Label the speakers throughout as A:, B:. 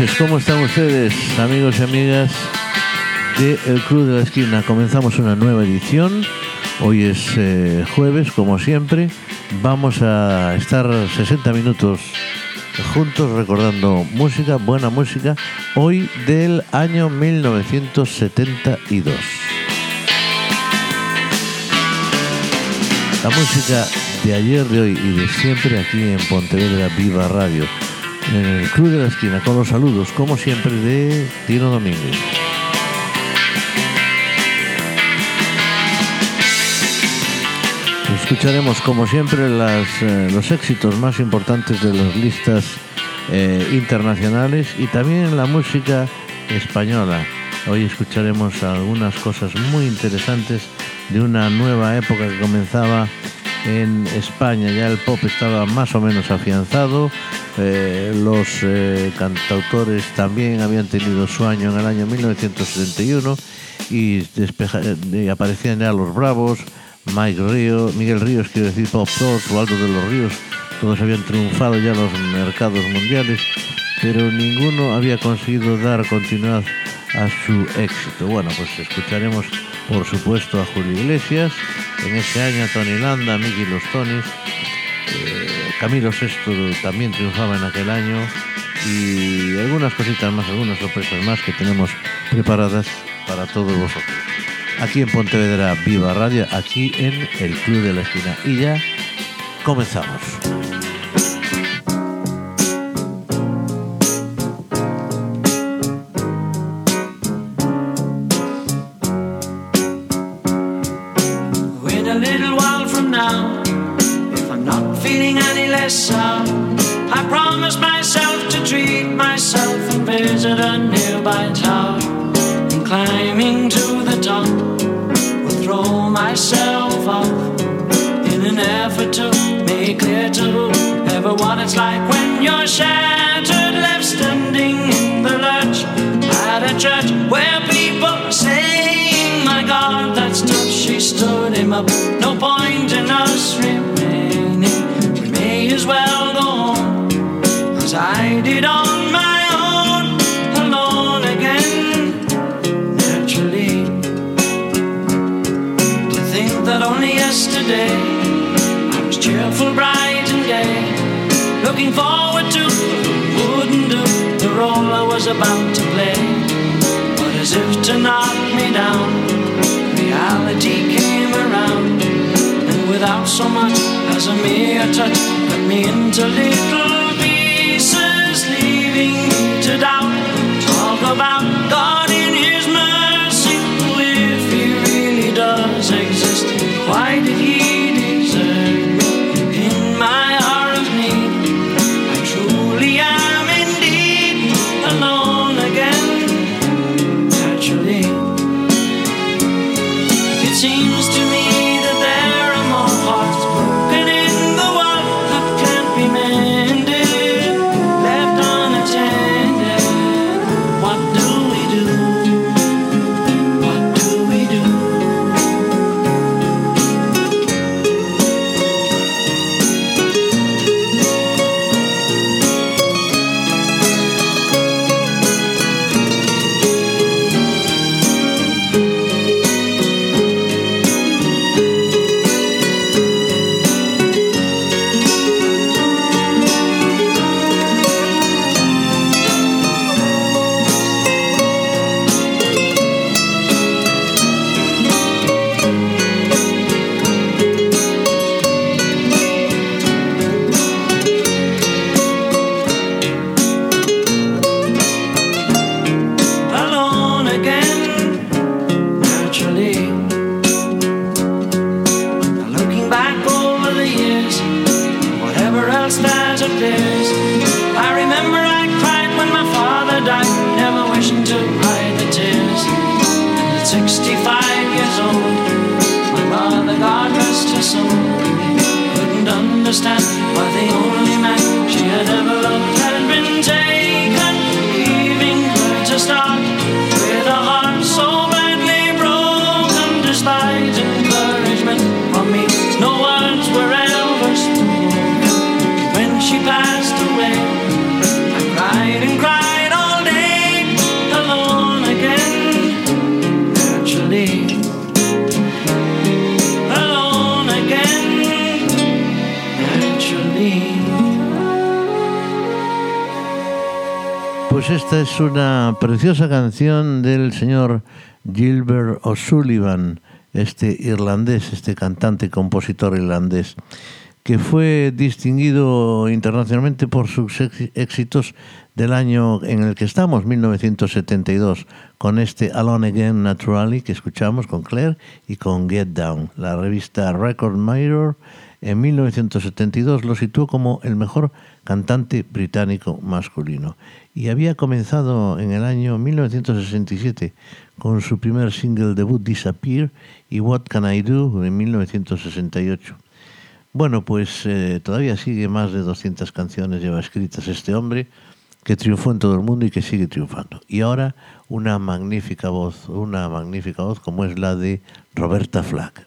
A: noches, ¿cómo están ustedes, amigos y amigas de El Club de la Esquina? Comenzamos una nueva edición. Hoy es eh, jueves, como siempre. Vamos a estar 60 minutos juntos recordando música, buena música, hoy del año 1972. La música de ayer, de hoy y de siempre aquí en Pontevedra Viva Radio en el Club de la Esquina con los saludos, como siempre, de Tino Domínguez. Escucharemos, como siempre, las, eh, los éxitos más importantes de las listas eh, internacionales y también la música española. Hoy escucharemos algunas cosas muy interesantes de una nueva época que comenzaba en España. Ya el pop estaba más o menos afianzado, eh, los eh, cantautores también habían tenido su año en el año 1971 y, eh, aparecían ya los Bravos, Mike Río, Miguel Ríos, quiero decir Pop Tours, Aldo de los Ríos, todos habían triunfado ya en los mercados mundiales, pero ninguno había conseguido dar continuidad a su éxito. Bueno, pues escucharemos por supuesto a Julio Iglesias, en ese año a Tony Landa, Mickey Los Tonis, Camilo VI también triunfaba en aquel año y algunas cositas más, algunas sorpresas más que tenemos preparadas para todos vosotros. Aquí en Pontevedra Viva Radio, aquí en el Club de la Esquina. Y ya comenzamos.
B: Esta es una preciosa canción del señor Gilbert O'Sullivan, este irlandés, este cantante y compositor irlandés, que fue distinguido internacionalmente por sus éxitos del año en el que estamos, 1972, con este Alone Again Naturally que escuchamos con Claire y con Get Down. La revista Record Mirror en 1972 lo situó como el mejor cantante británico masculino y había comenzado en el año 1967 con su primer single debut Disappear y What Can I Do en 1968. Bueno, pues eh, todavía sigue más de 200 canciones lleva escritas este hombre que triunfó en todo el mundo y que sigue triunfando. Y ahora una magnífica voz, una magnífica voz como es la de Roberta Flack.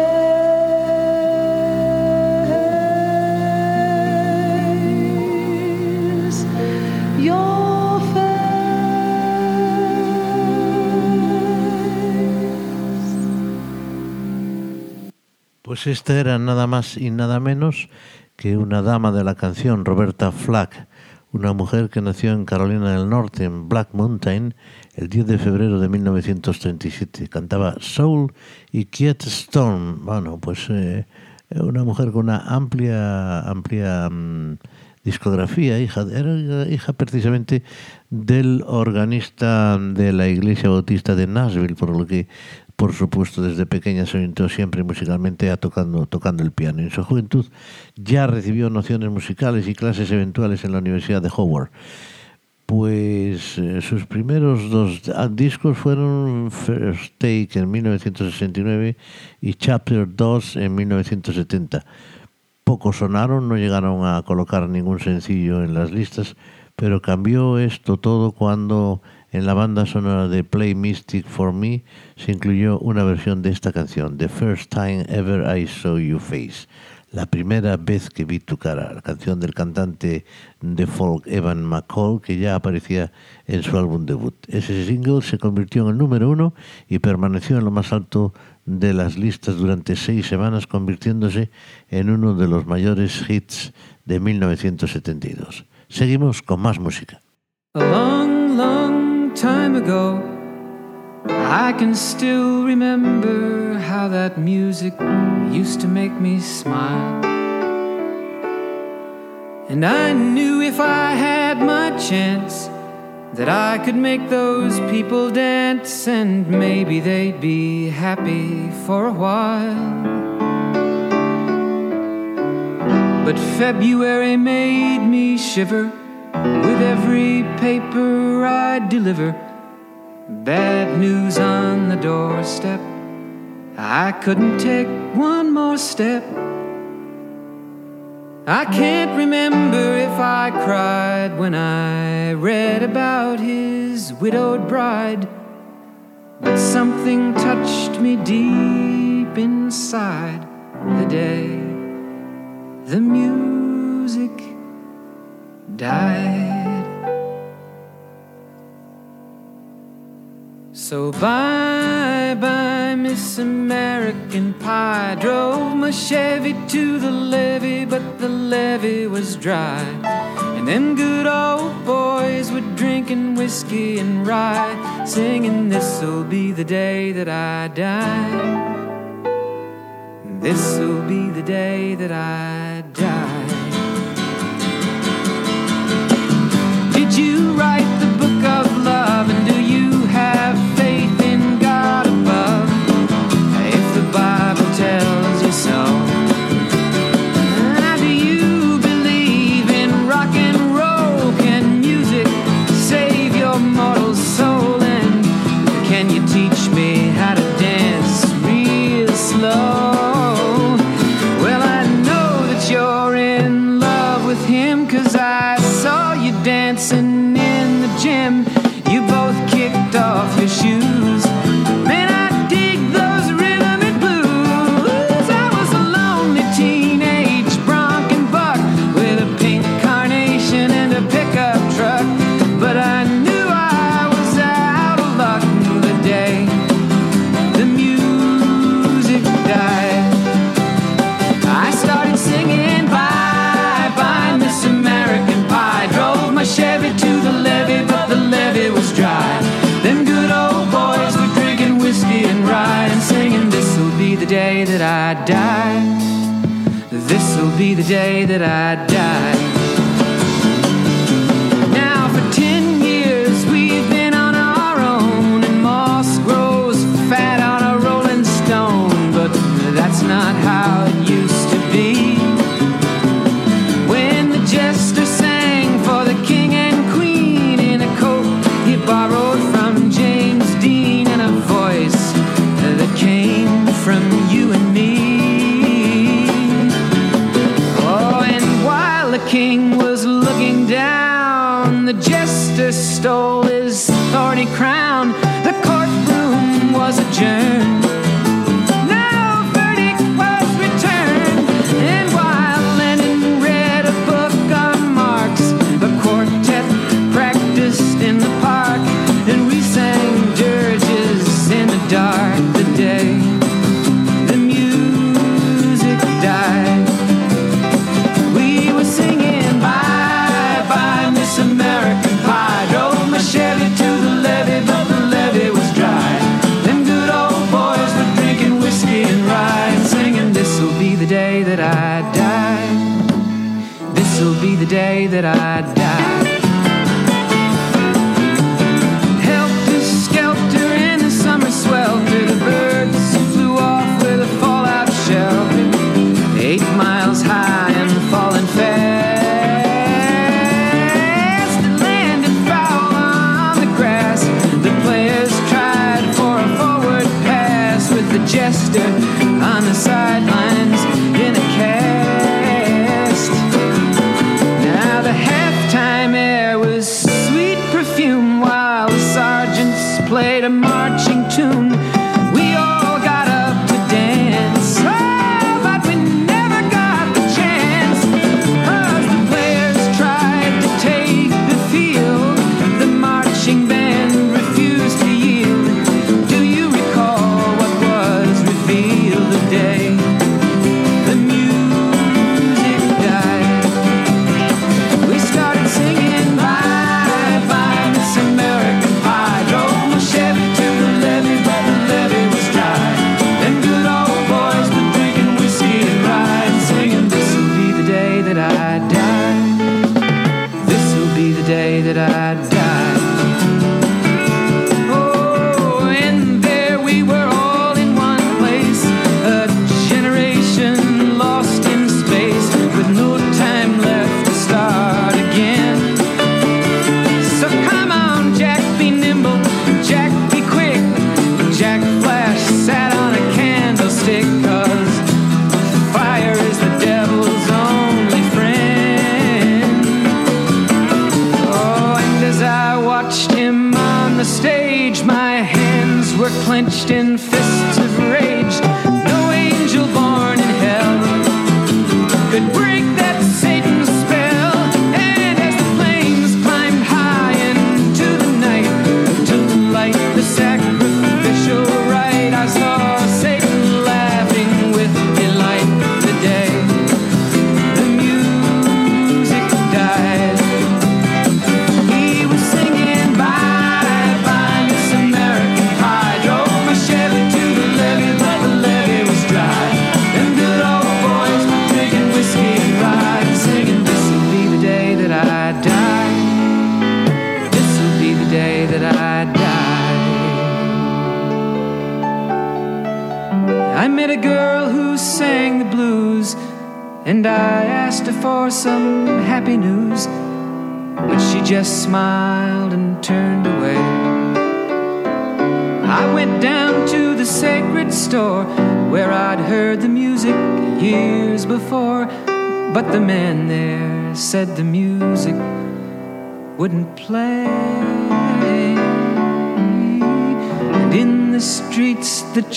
C: Pues esta era nada más y nada menos que una dama de la canción, Roberta Flack, una mujer que nació en Carolina del Norte, en Black Mountain, el 10 de febrero de 1937. Cantaba Soul y Quiet Storm. Bueno, pues eh, una mujer con una amplia, amplia mm, discografía, hija, era hija precisamente del organista de la iglesia bautista de Nashville, por lo que por supuesto, desde pequeña se orientó siempre musicalmente a tocando, tocando el piano. En su juventud ya recibió nociones musicales y clases eventuales en la Universidad de Howard. Pues eh, sus primeros dos discos fueron First Take en 1969 y Chapter 2 en 1970. Pocos sonaron, no llegaron a colocar ningún sencillo en las listas, pero cambió esto todo cuando en la banda sonora de Play Mystic for Me se incluyó una versión de esta canción, The First Time Ever I Saw You Face, la primera vez que vi tu cara, la canción del cantante de folk Evan McCall que ya aparecía en su álbum debut. Ese single se convirtió en el número uno y permaneció en lo más alto de las listas durante seis semanas, convirtiéndose en uno de los mayores hits de 1972. Seguimos con más música.
D: Time ago. I can still remember how that music used to make me smile. And I knew if I had my chance that I could make those people dance and maybe they'd be happy for a while. But February made me shiver with every paper I deliver. Bad news on the doorstep. I couldn't take one more step. I can't remember if I cried when I read about his widowed bride. But something touched me deep inside the day the music died. So bye bye, Miss American Pie. Drove my Chevy to the levee, but the levee was dry. And them good old boys were drinking whiskey and rye, singing, This'll be the day that I die. This'll be the day that I die. And do you have faith in God above? If the Bible tells you so. do you believe in rock and roll? Can music save your mortal soul? And can you teach me how to dance real slow? I die, this'll be the day that I that I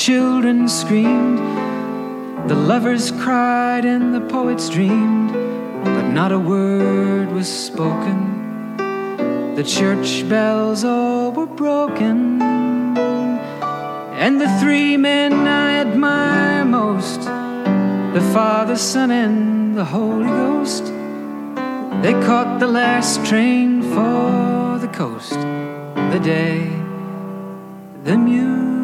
D: children screamed, the lovers cried, and the poets dreamed, but not a word was spoken. The church bells all were broken, and the three men I admire most the Father, Son, and the Holy Ghost they caught the last train for the coast the day the music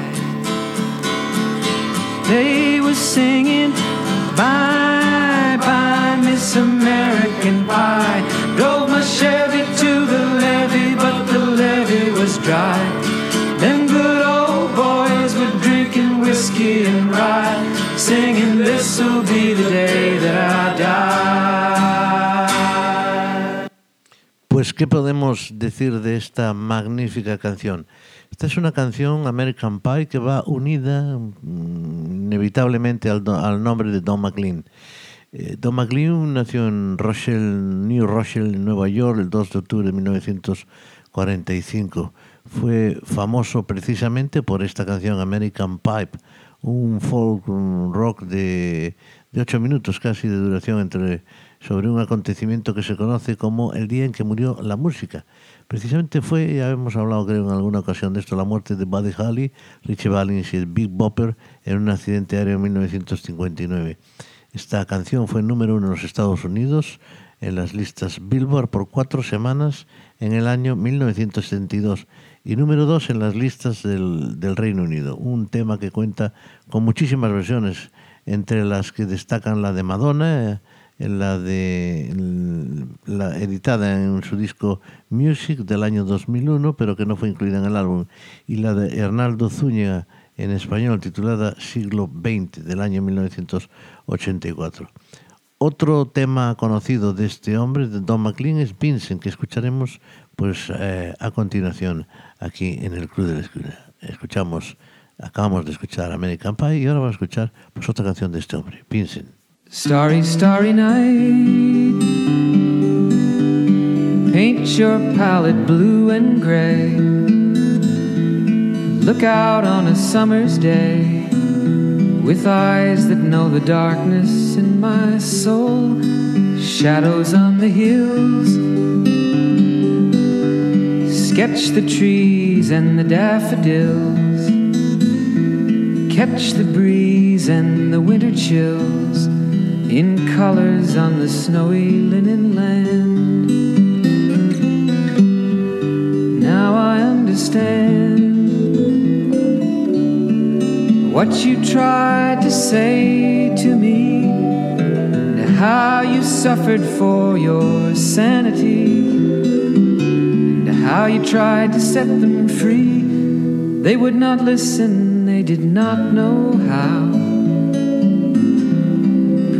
D: They were singing, Bye, bye, Miss American Pie. Drove my Chevy to the levee, but the levee was dry. Them good old boys were drinking whiskey and rye, singing, This'll be the day that I die.
C: Pues, ¿qué podemos decir de esta magnífica canción? Esta es una canción American Pie que va unida mm, inevitablemente al, al nombre de Don McLean. Eh, Don McLean nació en Rochelle, New Rochelle, Nueva York, el 2 de octubre de 1945. Fue famoso precisamente por esta canción American Pipe, un folk rock de, de ocho minutos casi de duración entre, sobre un acontecimiento que se conoce como el día en que murió la música. Precisamente fue, ya hemos hablado creo en alguna ocasión de esto, la muerte de Buddy Holly, Richie Valens y el Big Bopper en un accidente aéreo en 1959. Esta canción fue número uno en los Estados Unidos en las listas Billboard por cuatro semanas en el año 1972 y número dos en las listas del, Reino Unido. Un tema que cuenta con muchísimas versiones, entre las que destacan la de Madonna, eh, la de la editada en su disco Music del año 2001, pero que no fue incluida en el álbum, y la de Hernaldo Zúñiga en español titulada Siglo XX del año 1984. Otro tema conocido de este hombre, de Don McLean, es Vincent, que escucharemos pues eh, a continuación aquí en el Club de la Escuela. Escuchamos, acabamos de escuchar American Pie y ahora vamos a escuchar pues otra canción de este hombre, Vincent.
D: Starry, starry night. Paint your palette blue and gray. Look out on a summer's day with eyes that know the darkness in my soul. Shadows on the hills. Sketch the trees and the daffodils. Catch the breeze and the winter chills in colors on the snowy linen land. Now I understand what you tried to say to me, and how you suffered for your sanity, and how you tried to set them free. They would not listen, they did not know how.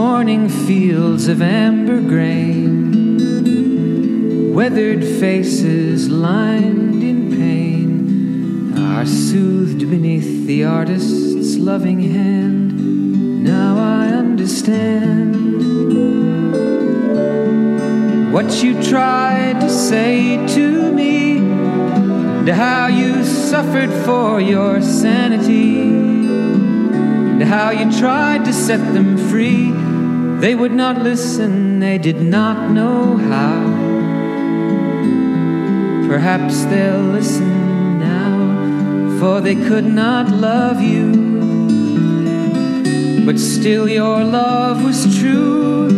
D: morning fields of amber grain, weathered faces lined in pain are soothed beneath the artist's loving hand. Now I understand what you tried to say to me, and how you suffered for your sanity and how you tried to set them free. They would not listen, they did not know how. Perhaps they'll listen now, for they could not love you. But still, your love was true.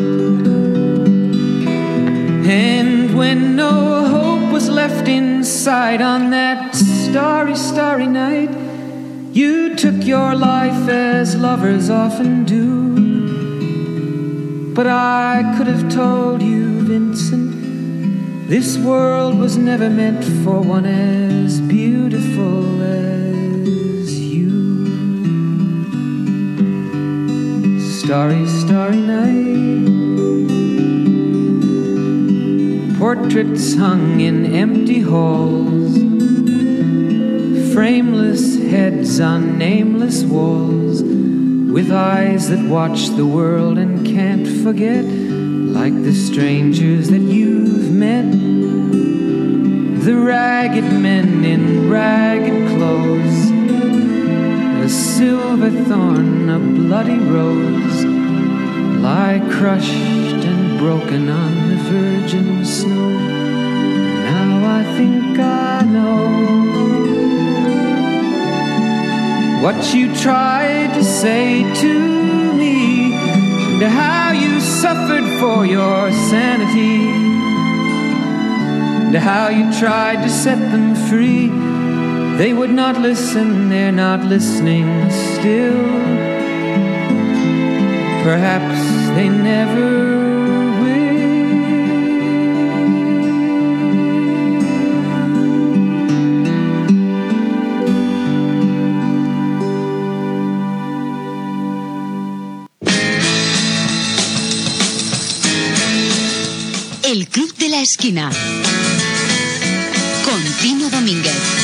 D: And when no hope was left inside on that starry, starry night, you took your life as lovers often do. But I could have told you, Vincent, this world was never meant for one as beautiful as you. starry, starry night. Portraits hung in empty halls, frameless heads on nameless walls, with eyes that watch the world and forget, like the strangers that you've met. The ragged men in ragged clothes a silver thorn, a bloody rose, lie crushed and broken on the virgin snow. Now I think I know what you tried to say to and how you suffered for your sanity, and how you tried to set them free they would not listen, they're not listening still. Perhaps they never
E: Esquina. Con Tino Domínguez.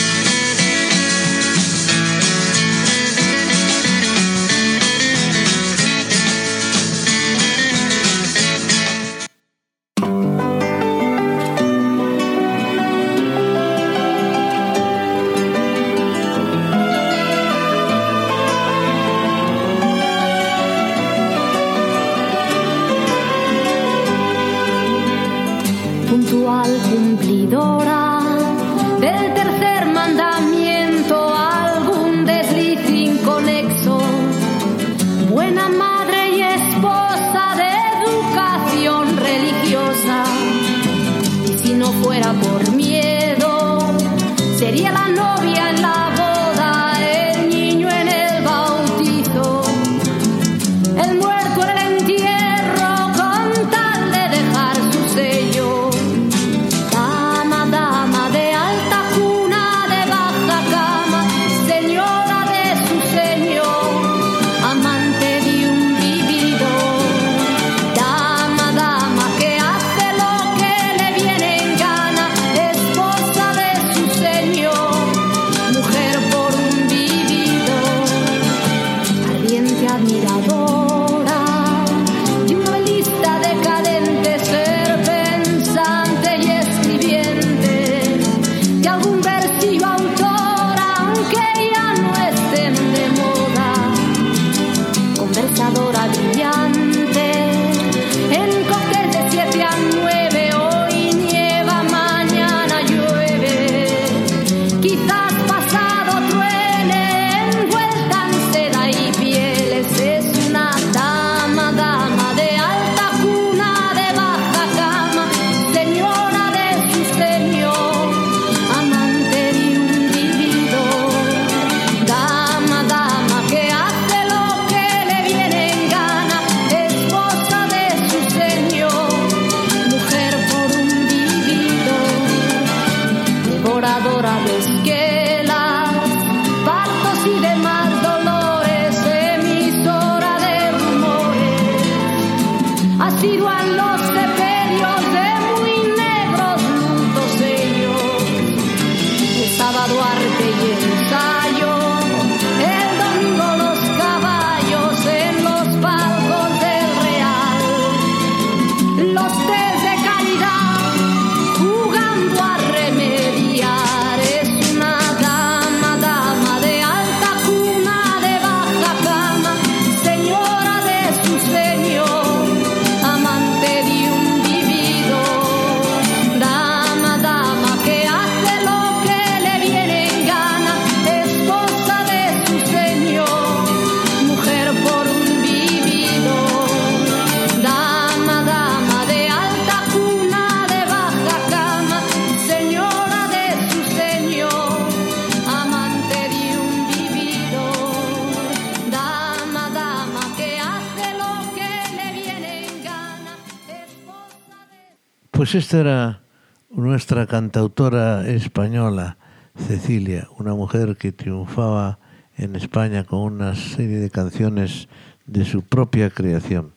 C: Pues esta era nuestra cantautora española, Cecilia, una mujer que triunfaba en España con una serie de canciones de su propia creación.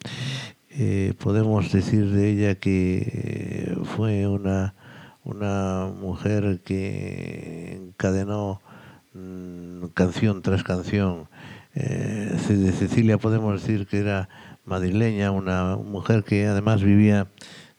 C: Eh, podemos decir de ella que fue una, una mujer que encadenó mm, canción tras canción. Eh, de Cecilia podemos decir que era madrileña, una mujer que además vivía,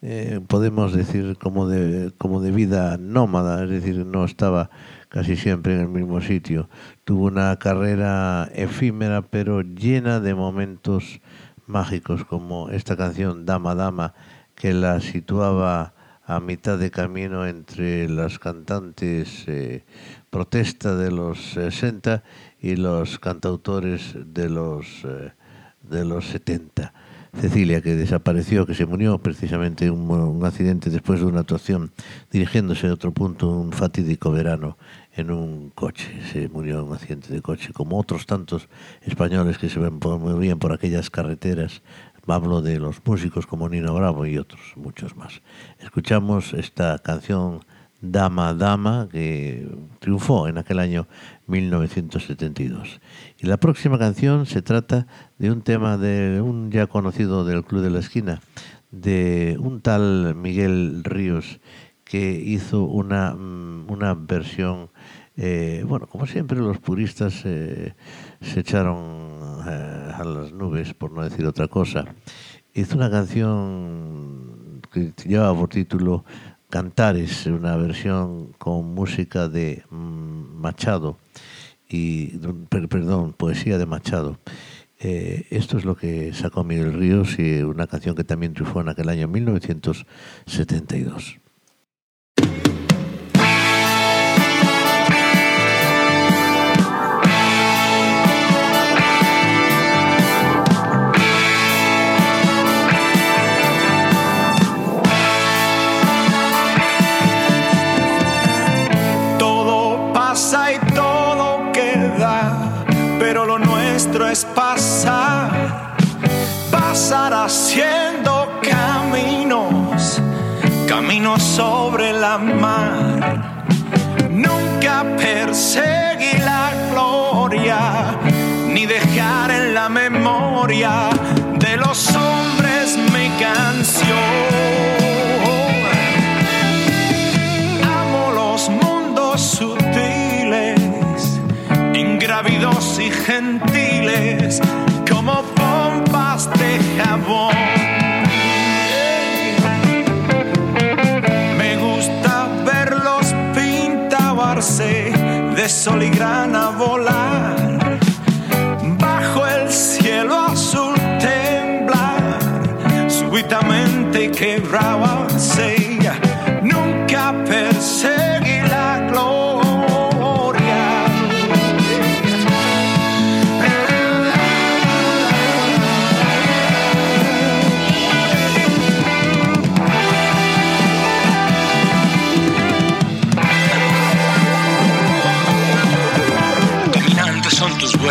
C: eh, podemos decir, como de, como de vida nómada, es decir, no estaba casi siempre en el mismo sitio. Tuvo una carrera efímera pero llena de momentos mágicos como esta canción Dama Dama que la situaba a mitad de camino entre las cantantes eh, protesta de los 60 y los cantautores de los, eh, de los 70. Cecilia, que desapareció, que se murió precisamente en un, un, accidente después de una actuación dirigiéndose a otro punto, un fatídico verano en un coche. Se murió en un accidente de coche, como otros tantos españoles que se movían por aquellas carreteras. Hablo de los músicos como Nino Bravo y otros, muchos más. Escuchamos esta canción Dama Dama que triunfó en aquel año 1972. Y la próxima canción se trata de un tema de un ya conocido del Club de la Esquina, de un tal Miguel Ríos que hizo una, mm, una versión eh, bueno, como siempre los puristas eh, se echaron eh, a las nubes, por no decir otra cosa. Hizo una canción que lleva por título Cantares, una versión con música de mm, Machado, y, perdón, poesía de Machado. esto es lo que sacó Miguel Ríos y una canción que también triunfó en aquel año 1972.
F: La mar. Nunca perseguí la gloria, ni dejar en la memoria de los hombres sol y grana volar. Bajo el cielo azul temblar súbitamente quebrarse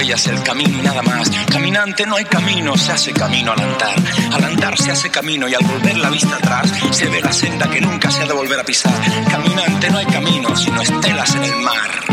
G: el camino y nada más. Caminante no hay camino, se hace camino al andar. Al andar se hace camino y al volver la vista atrás se ve la senda que nunca se ha de volver a pisar. Caminante no hay camino, sino estelas en el mar.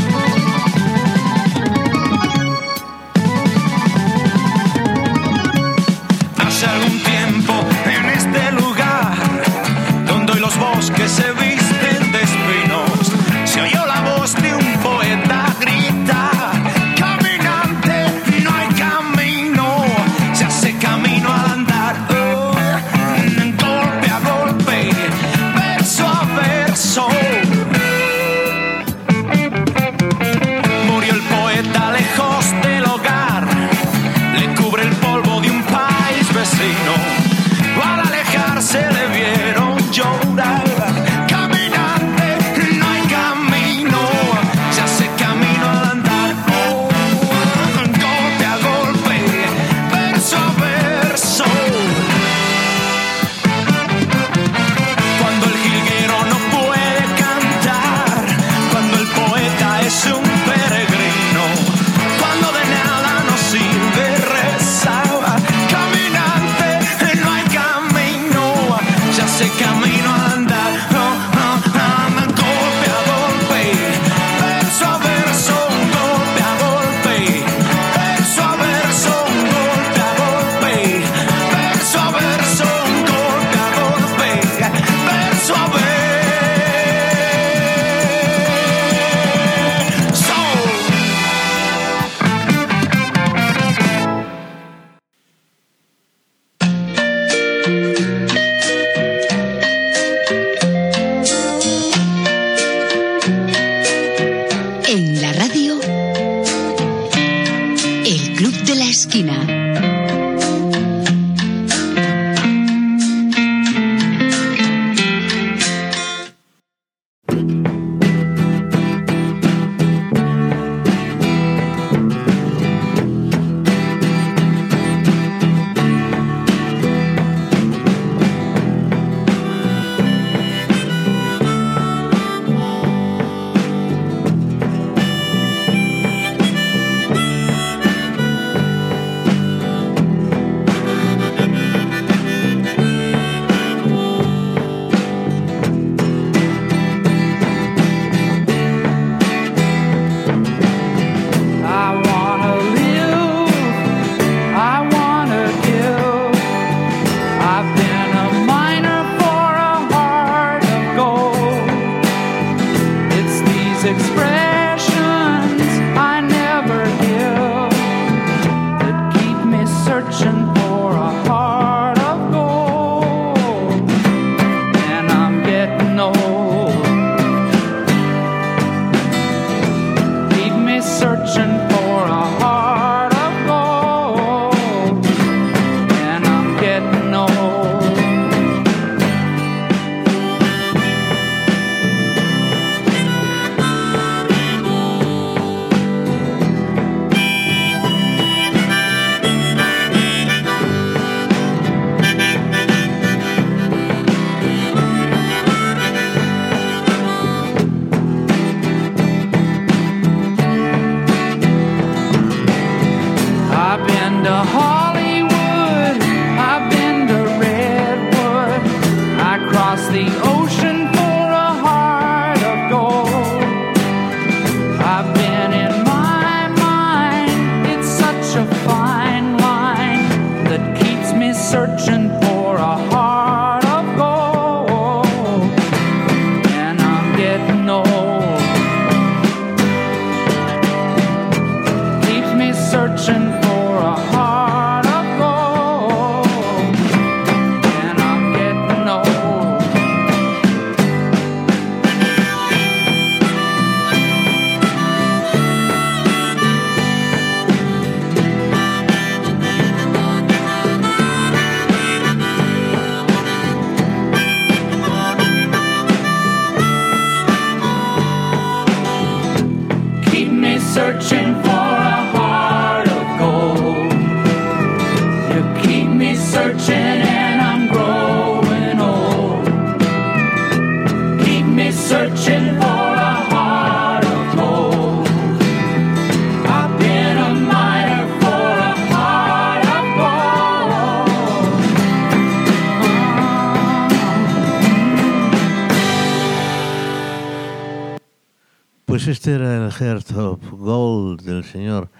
D: Heart of Gold
C: del señor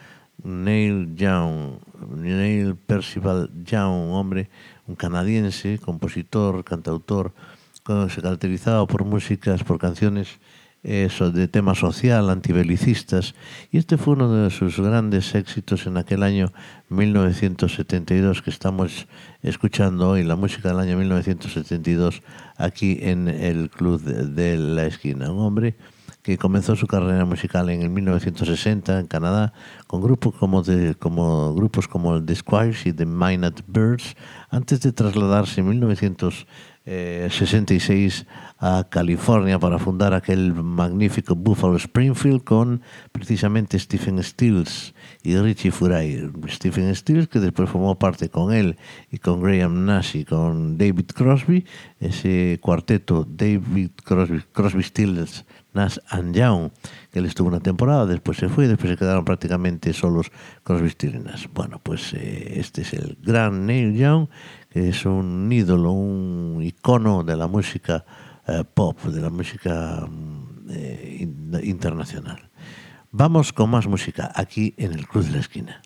C: Neil Young, Neil Percival Young, un hombre, un canadiense, compositor, cantautor, se caracterizaba por músicas, por canciones eh, so- de tema social, antibelicistas, y este fue uno de sus grandes éxitos en aquel año 1972 que estamos escuchando hoy, la música del año 1972, aquí en el Club de la Esquina. Un hombre que comenzó su carrera musical en el 1960 en Canadá con grupos como, de, como, grupos como The Squires y The Minot Birds, antes de trasladarse en 1966 a California para fundar aquel magnífico Buffalo Springfield con precisamente Stephen Stills y Richie Furay. Stephen Stills, que después formó parte con él y con Graham Nash y con David Crosby, ese cuarteto David Crosby, Stills, Nash and Young, que él estuvo una temporada, después se fue y después se quedaron prácticamente solos Crosby, Stills y Nash. Bueno, pues eh, este es el gran Neil Young, es un ídolo, un icono de la música eh, pop, de la música mm, eh, in- internacional. Vamos con más música aquí en el Cruz de la Esquina.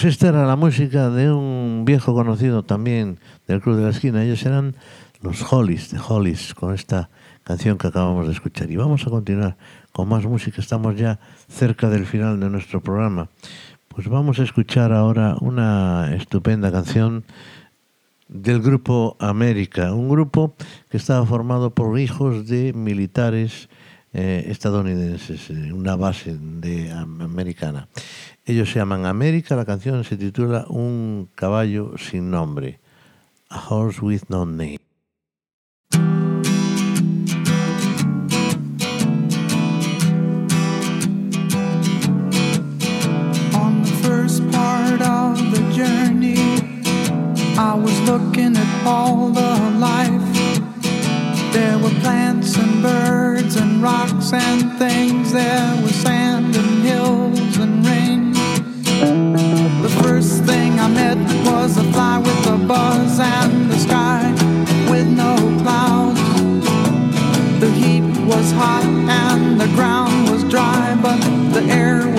C: Pues esta era la música de un viejo conocido también del Club de la Esquina. Ellos eran los Hollies, de Hollies, con esta canción que acabamos de escuchar. Y vamos a continuar con más música. Estamos ya cerca del final de nuestro programa. Pues vamos a escuchar ahora una estupenda canción del grupo América, un grupo que estaba formado por hijos de militares eh, estadounidenses, eh, una base americana. Ellos se llaman América, la canción se titula Un caballo sin nombre, A Horse with No Name.
H: On the first part of the journey, I was looking at all the life. There were plants and birds and rocks and things. There was sand and hills and rain. first thing I met was a fly with a buzz and the sky with no clouds. The heat was hot and the ground was dry, but the air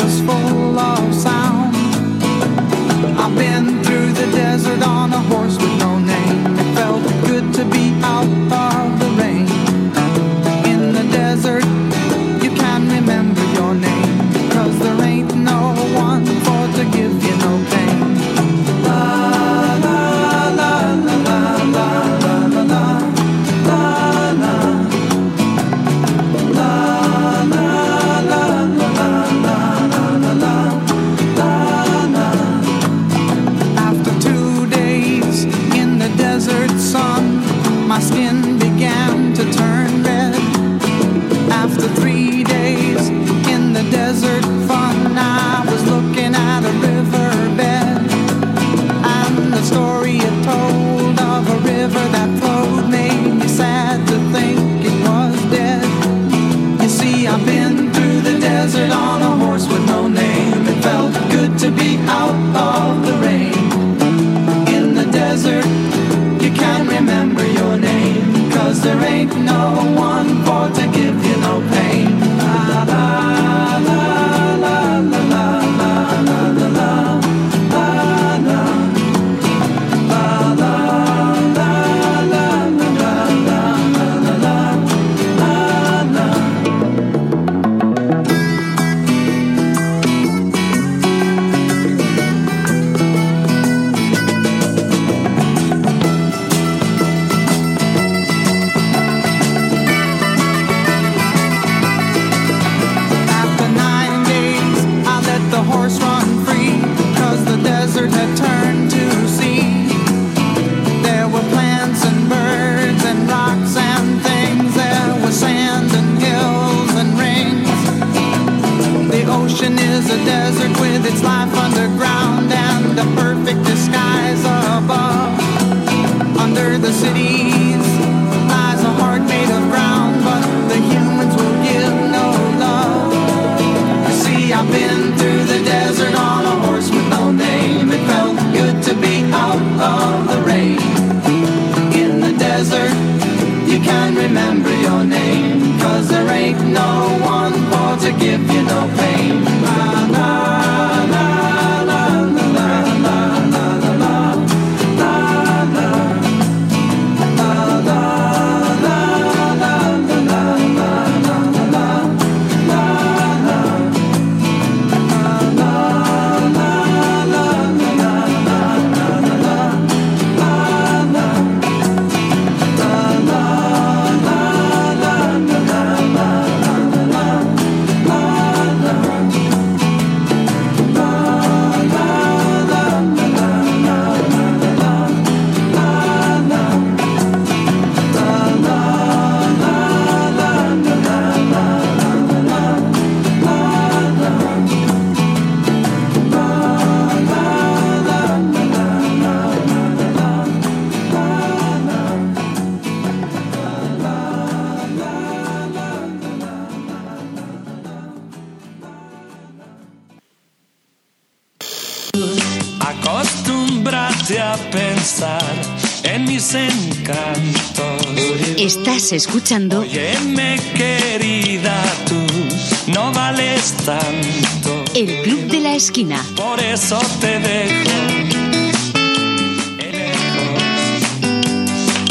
E: Escuchando.
A: Óyeme, querida, tú no vales tanto.
E: El Club de la Esquina.
A: Por eso te dejo.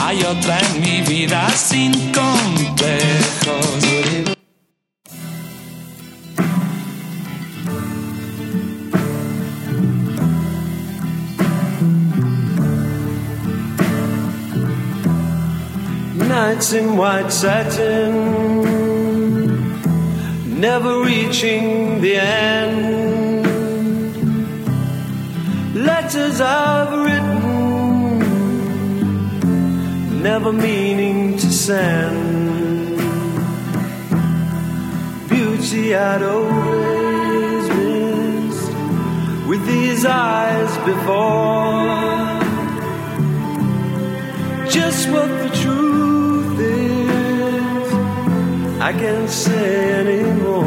A: Hay otra en mi vida sin complejo.
I: Nights in white satin, never reaching the end. Letters I've written, never meaning to send. Beauty I'd always missed with these eyes before just what I can't say anymore,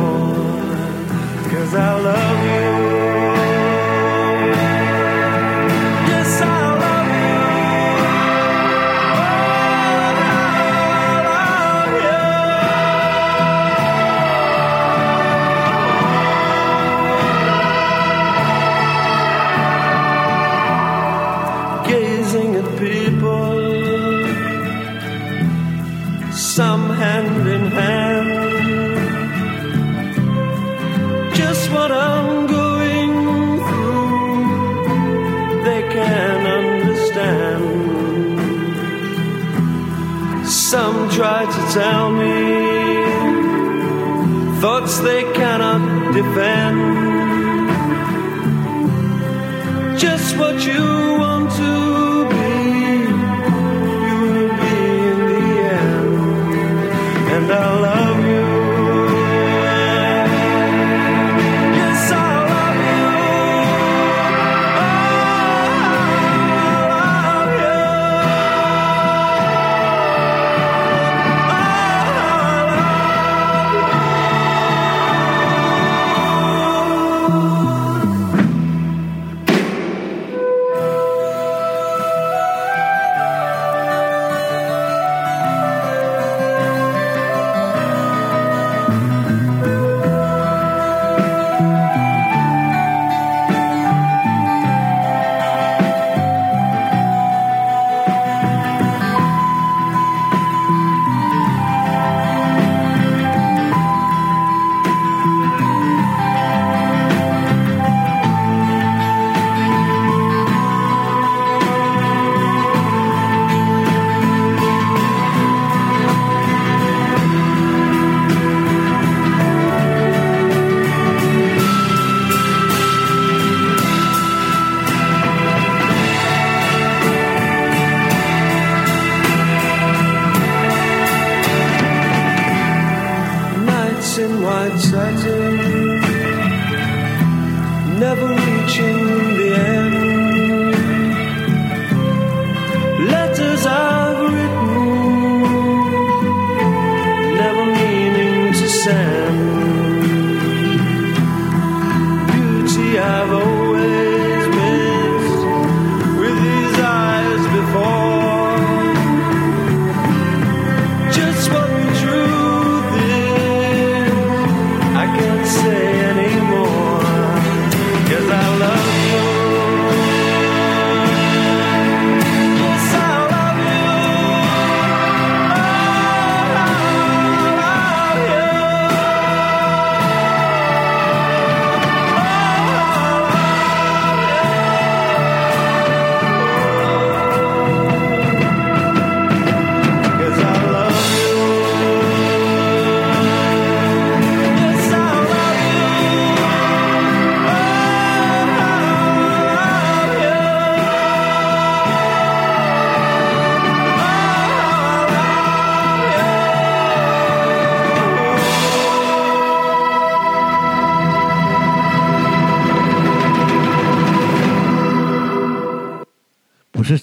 I: cause I love you. Tell me thoughts they cannot defend. Just what you want to be, you will be in the end and I love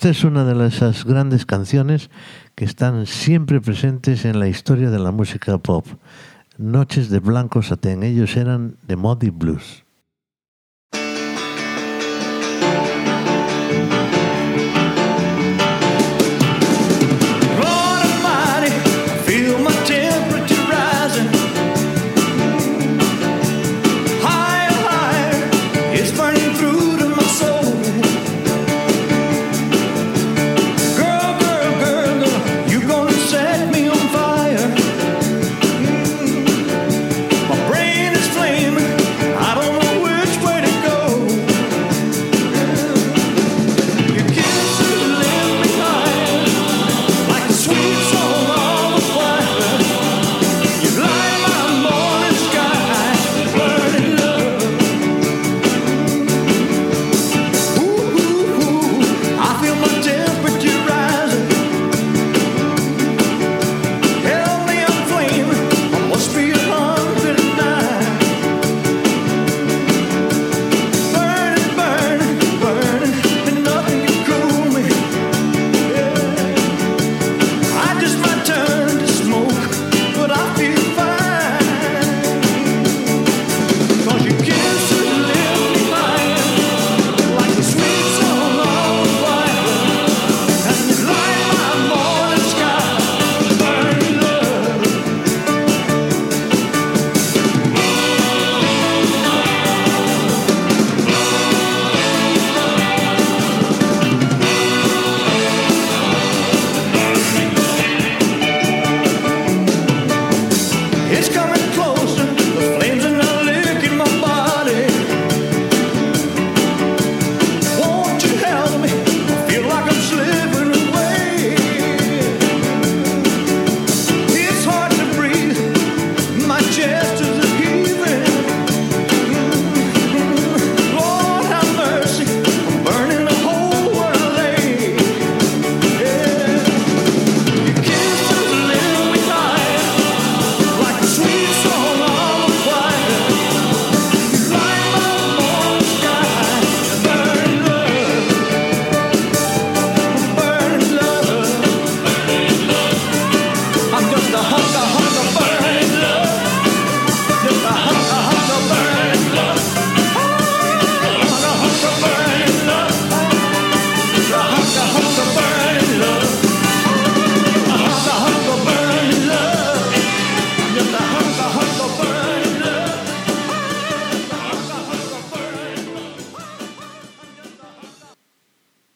C: esta es una de esas grandes canciones que están siempre presentes en la historia de la música pop. Noches de Blanco Satén, ellos eran de Muddy Blues.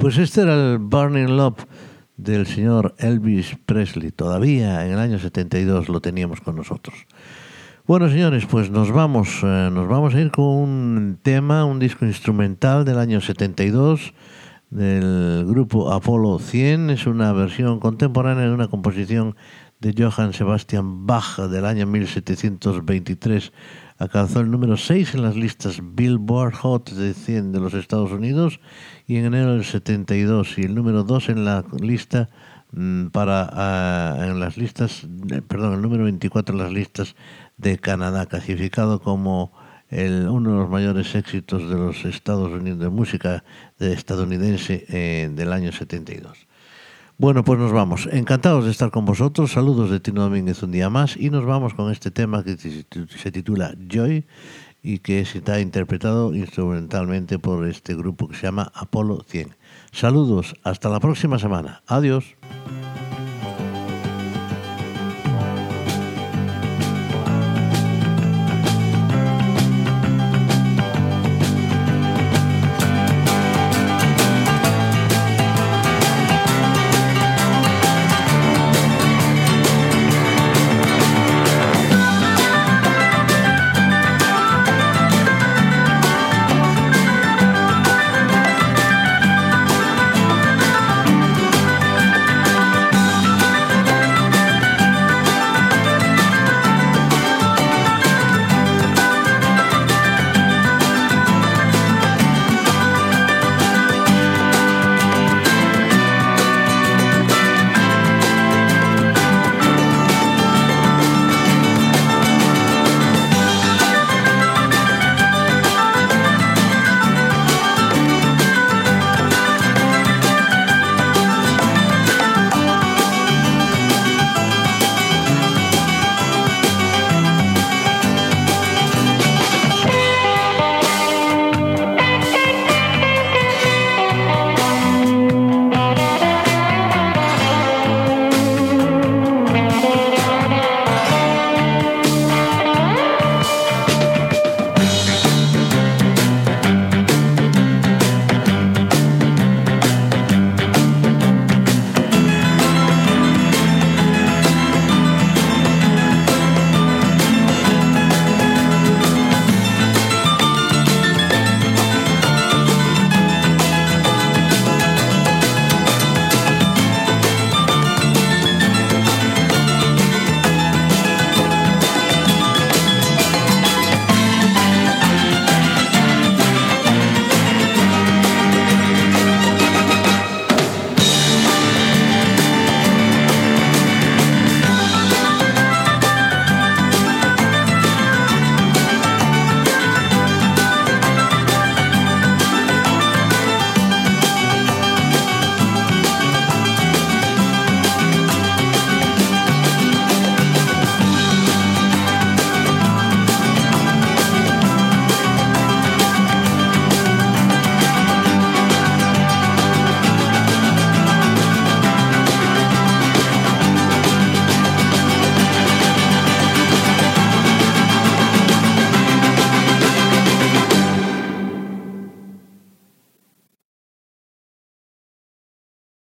C: Pues este era el Burning Love del señor Elvis Presley. Todavía en el año 72 lo teníamos con nosotros. Bueno, señores, pues nos vamos, eh, nos vamos a ir con un tema, un disco instrumental del año 72 del grupo Apolo 100. Es una versión contemporánea de una composición de Johann Sebastian Bach del año 1723. Alcanzó el número 6 en las listas Billboard Hot de 100 de los Estados Unidos y en enero del 72 y el número 2 en la lista mm, para ah, en las listas eh, perdón el número 24 en las listas de Canadá clasificado como el, uno de los mayores éxitos de los Estados Unidos de música de estadounidense eh, del año 72 bueno, pues nos vamos. Encantados de estar con vosotros. Saludos de Tino Domínguez un día más y nos vamos con este tema que se titula Joy y que está interpretado instrumentalmente por este grupo que se llama Apolo 100. Saludos, hasta la próxima semana. Adiós.